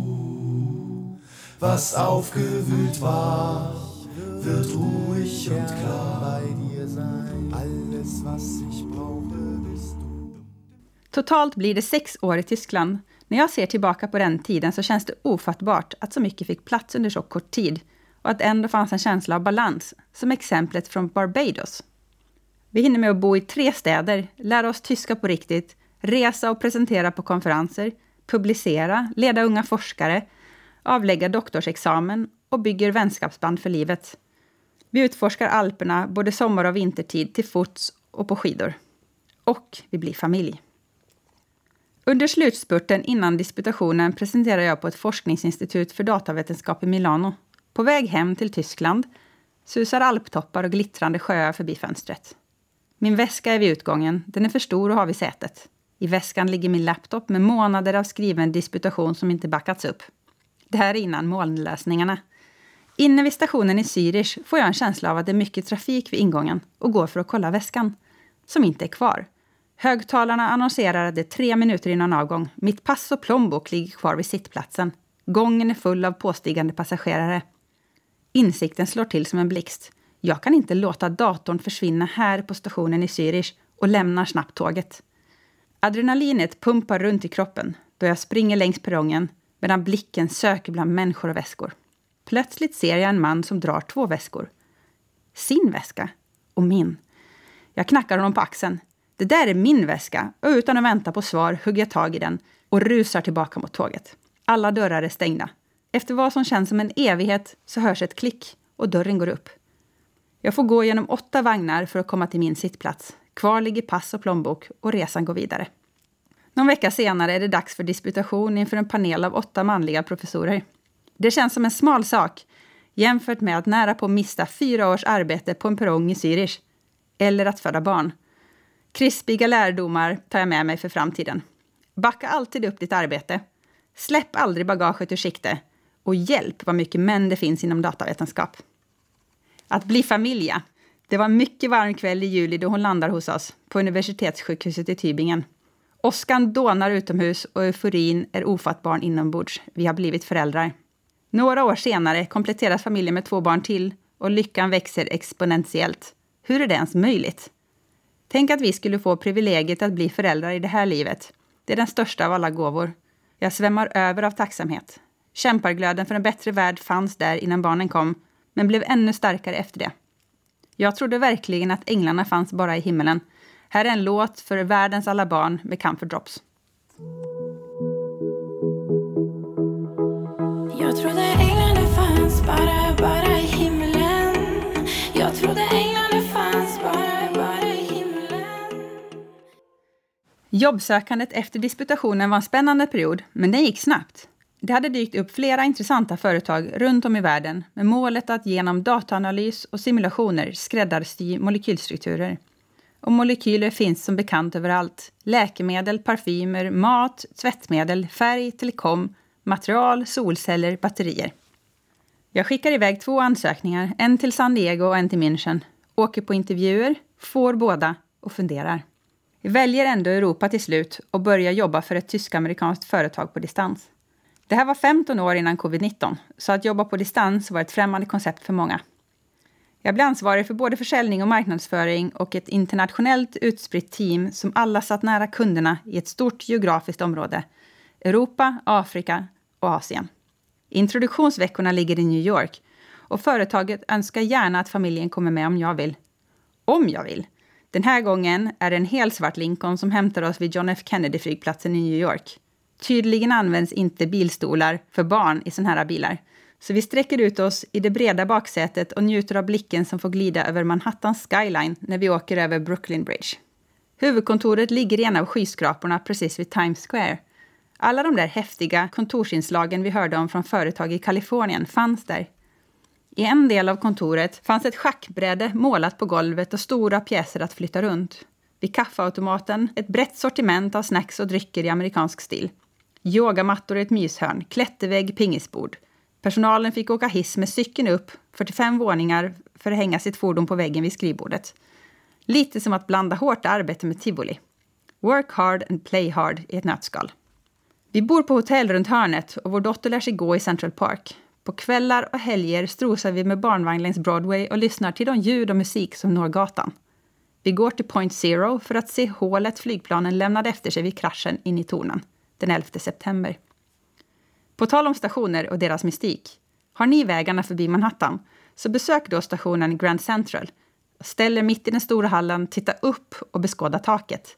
Was aufgewühlt war, wird ruhig und klar bei dir sein. Alles, was ich brauche, bist du. Totalt blir det sex år i Tyskland när jag ser tillbaka på den tiden så känns det ofattbart att så mycket fick plats under så kort tid och att ändå fanns en känsla av balans, som exemplet från Barbados. Vi hinner med att bo i tre städer, lära oss tyska på riktigt, resa och presentera på konferenser, publicera, leda unga forskare, avlägga doktorsexamen och bygger vänskapsband för livet. Vi utforskar Alperna både sommar och vintertid till fots och på skidor. Och vi blir familj. Under slutspurten innan disputationen presenterar jag på ett forskningsinstitut för datavetenskap i Milano. På väg hem till Tyskland susar alptoppar och glittrande sjöar förbi fönstret. Min väska är vid utgången. Den är för stor och har vid sätet. I väskan ligger min laptop med månader av skriven disputation som inte backats upp. Det här är innan molnlösningarna. Inne vid stationen i Zürich får jag en känsla av att det är mycket trafik vid ingången och går för att kolla väskan, som inte är kvar. Högtalarna annonserar att det är tre minuter innan avgång. Mitt pass och plånbok ligger kvar vid sittplatsen. Gången är full av påstigande passagerare. Insikten slår till som en blixt. Jag kan inte låta datorn försvinna här på stationen i Zürich och lämnar snabbt tåget. Adrenalinet pumpar runt i kroppen då jag springer längs perrongen medan blicken söker bland människor och väskor. Plötsligt ser jag en man som drar två väskor. Sin väska och min. Jag knackar honom på axeln. Det där är min väska och utan att vänta på svar hugger jag tag i den och rusar tillbaka mot tåget. Alla dörrar är stängda. Efter vad som känns som en evighet så hörs ett klick och dörren går upp. Jag får gå genom åtta vagnar för att komma till min sittplats. Kvar ligger pass och plånbok och resan går vidare. Någon vecka senare är det dags för disputation inför en panel av åtta manliga professorer. Det känns som en smal sak jämfört med att nära på mista fyra års arbete på en perrong i Zürich. Eller att föda barn. Krispiga lärdomar tar jag med mig för framtiden. Backa alltid upp ditt arbete. Släpp aldrig bagaget ur sikte. Och hjälp vad mycket män det finns inom datavetenskap. Att bli familja. Det var en mycket varm kväll i juli då hon landar hos oss på universitetssjukhuset i Tübingen. Åskan dånar utomhus och euforin är ofattbar inombords. Vi har blivit föräldrar. Några år senare kompletteras familjen med två barn till och lyckan växer exponentiellt. Hur är det ens möjligt? Tänk att vi skulle få privilegiet att bli föräldrar i det här livet. Det är den största av alla gåvor. Jag svämmar över av tacksamhet. Kämparglöden för en bättre värld fanns där innan barnen kom, men blev ännu starkare efter det. Jag trodde verkligen att änglarna fanns bara i himmelen. Här är en låt för världens alla barn med Comfort Drops. Jag trodde änglarna fanns bara, bara Jobbsökandet efter disputationen var en spännande period, men den gick snabbt. Det hade dykt upp flera intressanta företag runt om i världen med målet att genom dataanalys och simulationer skräddarsy molekylstrukturer. Och molekyler finns som bekant överallt. Läkemedel, parfymer, mat, tvättmedel, färg, telekom, material, solceller, batterier. Jag skickar iväg två ansökningar, en till San Diego och en till München. Åker på intervjuer, får båda och funderar. Jag väljer ändå Europa till slut och börjar jobba för ett tysk-amerikanskt företag på distans. Det här var 15 år innan covid-19, så att jobba på distans var ett främmande koncept för många. Jag blev ansvarig för både försäljning och marknadsföring och ett internationellt utspritt team som alla satt nära kunderna i ett stort geografiskt område. Europa, Afrika och Asien. Introduktionsveckorna ligger i New York och företaget önskar gärna att familjen kommer med om jag vill. Om jag vill! Den här gången är det en helsvart Lincoln som hämtar oss vid John F Kennedy-flygplatsen i New York. Tydligen används inte bilstolar för barn i sådana här bilar. Så vi sträcker ut oss i det breda baksätet och njuter av blicken som får glida över Manhattans skyline när vi åker över Brooklyn Bridge. Huvudkontoret ligger i en av skyskraporna precis vid Times Square. Alla de där häftiga kontorsinslagen vi hörde om från företag i Kalifornien fanns där. I en del av kontoret fanns ett schackbräde målat på golvet och stora pjäser att flytta runt. Vid kaffeautomaten ett brett sortiment av snacks och drycker i amerikansk stil. Yogamattor i ett myshörn, klättervägg, pingisbord. Personalen fick åka hiss med cykeln upp 45 våningar för att hänga sitt fordon på väggen vid skrivbordet. Lite som att blanda hårt arbete med tivoli. Work hard and play hard i ett nötskal. Vi bor på hotell runt hörnet och vår dotter lär sig gå i Central Park. På kvällar och helger strosar vi med barnvagn längs Broadway och lyssnar till de ljud och musik som når gatan. Vi går till Point Zero för att se hålet flygplanen lämnade efter sig vid kraschen in i tornen den 11 september. På tal om stationer och deras mystik. Har ni vägarna förbi Manhattan så besök då stationen Grand Central. Ställ er mitt i den stora hallen, titta upp och beskåda taket.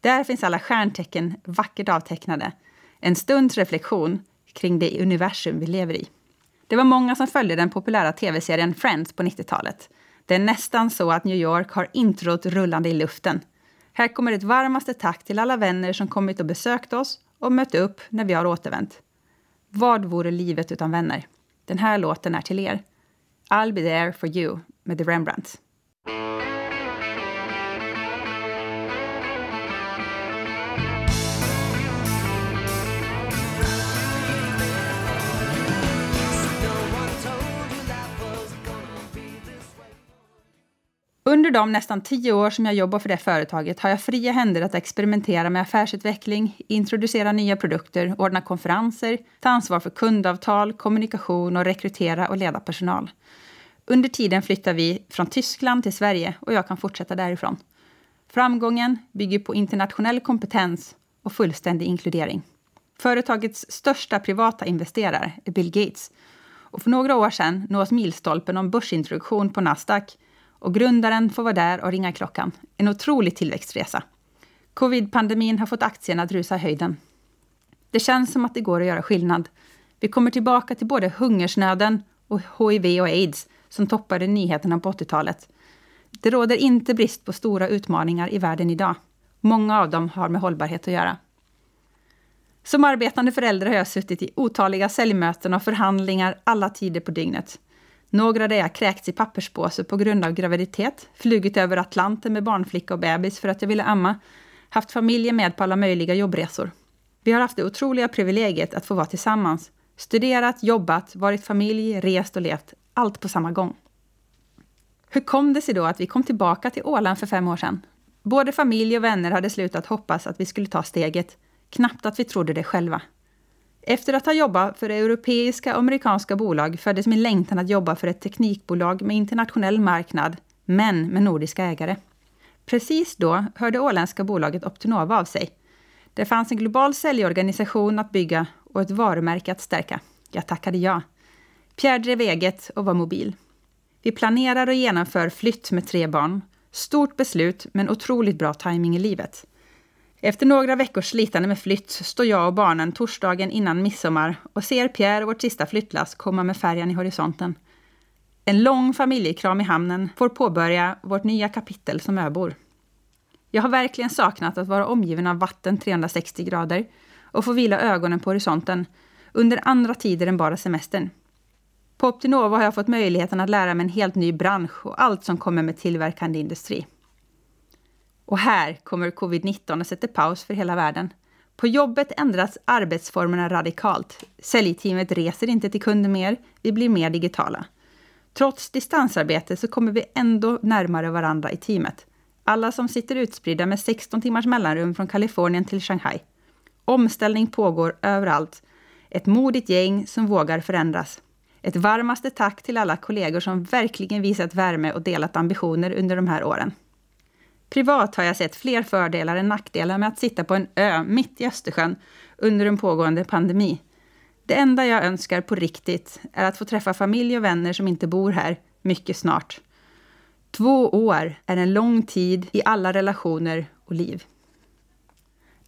Där finns alla stjärntecken vackert avtecknade. En stunds reflektion kring det universum vi lever i. Det var många som följde den populära tv-serien Friends på 90-talet. Det är nästan så att New York har introt rullande i luften. Här kommer ett varmaste tack till alla vänner som kommit och besökt oss och mött upp när vi har återvänt. Vad vore livet utan vänner? Den här låten är till er. I'll be there for you med The Rembrandts. Under de nästan tio år som jag jobbar för det företaget har jag fria händer att experimentera med affärsutveckling, introducera nya produkter, ordna konferenser, ta ansvar för kundavtal, kommunikation och rekrytera och leda personal. Under tiden flyttar vi från Tyskland till Sverige och jag kan fortsätta därifrån. Framgången bygger på internationell kompetens och fullständig inkludering. Företagets största privata investerare är Bill Gates och för några år sedan nås milstolpen om börsintroduktion på Nasdaq och grundaren får vara där och ringa klockan. En otrolig tillväxtresa. Covid-pandemin har fått aktierna att rusa i höjden. Det känns som att det går att göra skillnad. Vi kommer tillbaka till både hungersnöden och hiv och aids som toppade nyheterna på 80-talet. Det råder inte brist på stora utmaningar i världen idag. Många av dem har med hållbarhet att göra. Som arbetande förälder har jag suttit i otaliga säljmöten och förhandlingar alla tider på dygnet. Några där jag kräkts i papperspåse på grund av graviditet, flugit över Atlanten med barnflicka och bebis för att jag ville amma, haft familjen med på alla möjliga jobbresor. Vi har haft det otroliga privilegiet att få vara tillsammans, studerat, jobbat, varit familj, rest och levt, allt på samma gång. Hur kom det sig då att vi kom tillbaka till Åland för fem år sedan? Både familj och vänner hade slutat hoppas att vi skulle ta steget, knappt att vi trodde det själva. Efter att ha jobbat för europeiska och amerikanska bolag föddes min längtan att jobba för ett teknikbolag med internationell marknad, men med nordiska ägare. Precis då hörde åländska bolaget Optinova av sig. Det fanns en global säljorganisation att bygga och ett varumärke att stärka. Jag tackade ja. Pierre drev eget och var mobil. Vi planerar och genomför flytt med tre barn. Stort beslut, men otroligt bra timing i livet. Efter några veckors slitande med flytt står jag och barnen torsdagen innan midsommar och ser Pierre och vårt sista flyttlass komma med färjan i horisonten. En lång familjekram i hamnen får påbörja vårt nya kapitel som öbor. Jag har verkligen saknat att vara omgiven av vatten 360 grader och få vila ögonen på horisonten under andra tider än bara semestern. På Optinova har jag fått möjligheten att lära mig en helt ny bransch och allt som kommer med tillverkande industri. Och här kommer covid-19 och sätter paus för hela världen. På jobbet ändras arbetsformerna radikalt. Säljteamet reser inte till kunder mer, vi blir mer digitala. Trots distansarbete så kommer vi ändå närmare varandra i teamet. Alla som sitter utspridda med 16 timmars mellanrum från Kalifornien till Shanghai. Omställning pågår överallt. Ett modigt gäng som vågar förändras. Ett varmaste tack till alla kollegor som verkligen visat värme och delat ambitioner under de här åren. Privat har jag sett fler fördelar än nackdelar med att sitta på en ö mitt i Östersjön under en pågående pandemi. Det enda jag önskar på riktigt är att få träffa familj och vänner som inte bor här mycket snart. Två år är en lång tid i alla relationer och liv.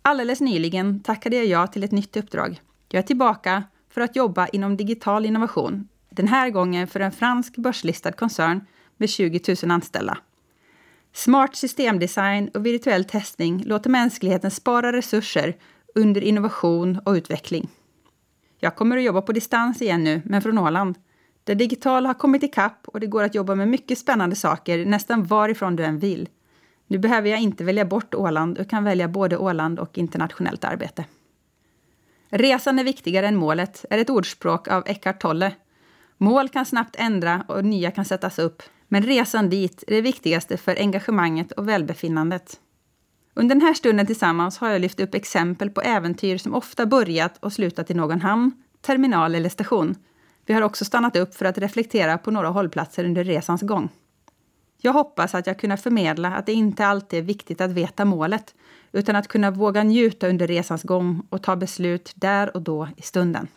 Alldeles nyligen tackade jag ja till ett nytt uppdrag. Jag är tillbaka för att jobba inom digital innovation. Den här gången för en fransk börslistad koncern med 20 000 anställda. Smart systemdesign och virtuell testning låter mänskligheten spara resurser under innovation och utveckling. Jag kommer att jobba på distans igen nu, men från Åland. Det digitala har kommit ikapp och det går att jobba med mycket spännande saker nästan varifrån du än vill. Nu behöver jag inte välja bort Åland och kan välja både Åland och internationellt arbete. Resan är viktigare än målet är ett ordspråk av Eckhart Tolle. Mål kan snabbt ändra och nya kan sättas upp, men resan dit är det viktigaste för engagemanget och välbefinnandet. Under den här stunden tillsammans har jag lyft upp exempel på äventyr som ofta börjat och slutat i någon hamn, terminal eller station. Vi har också stannat upp för att reflektera på några hållplatser under resans gång. Jag hoppas att jag kunnat förmedla att det inte alltid är viktigt att veta målet, utan att kunna våga njuta under resans gång och ta beslut där och då i stunden.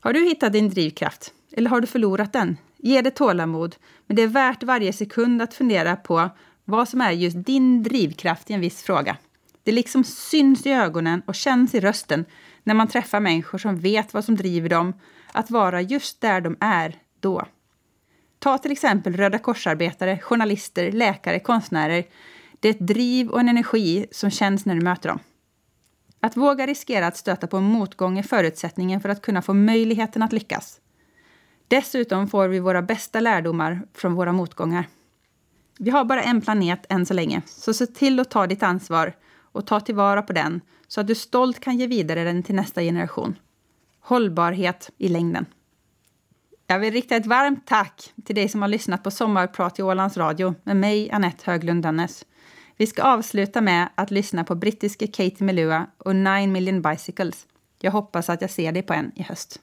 Har du hittat din drivkraft? Eller har du förlorat den? Ge det tålamod, men det är värt varje sekund att fundera på vad som är just din drivkraft i en viss fråga. Det liksom syns i ögonen och känns i rösten när man träffar människor som vet vad som driver dem att vara just där de är då. Ta till exempel Röda korsarbetare, journalister, läkare, konstnärer. Det är ett driv och en energi som känns när du möter dem. Att våga riskera att stöta på en motgång är förutsättningen för att kunna få möjligheten att lyckas. Dessutom får vi våra bästa lärdomar från våra motgångar. Vi har bara en planet än så länge, så se till att ta ditt ansvar och ta tillvara på den så att du stolt kan ge vidare den till nästa generation. Hållbarhet i längden. Jag vill rikta ett varmt tack till dig som har lyssnat på Sommarprat i Ålands Radio med mig, Annette Höglund Dannes. Vi ska avsluta med att lyssna på brittiske Katie Melua och Nine million bicycles. Jag hoppas att jag ser dig på en i höst.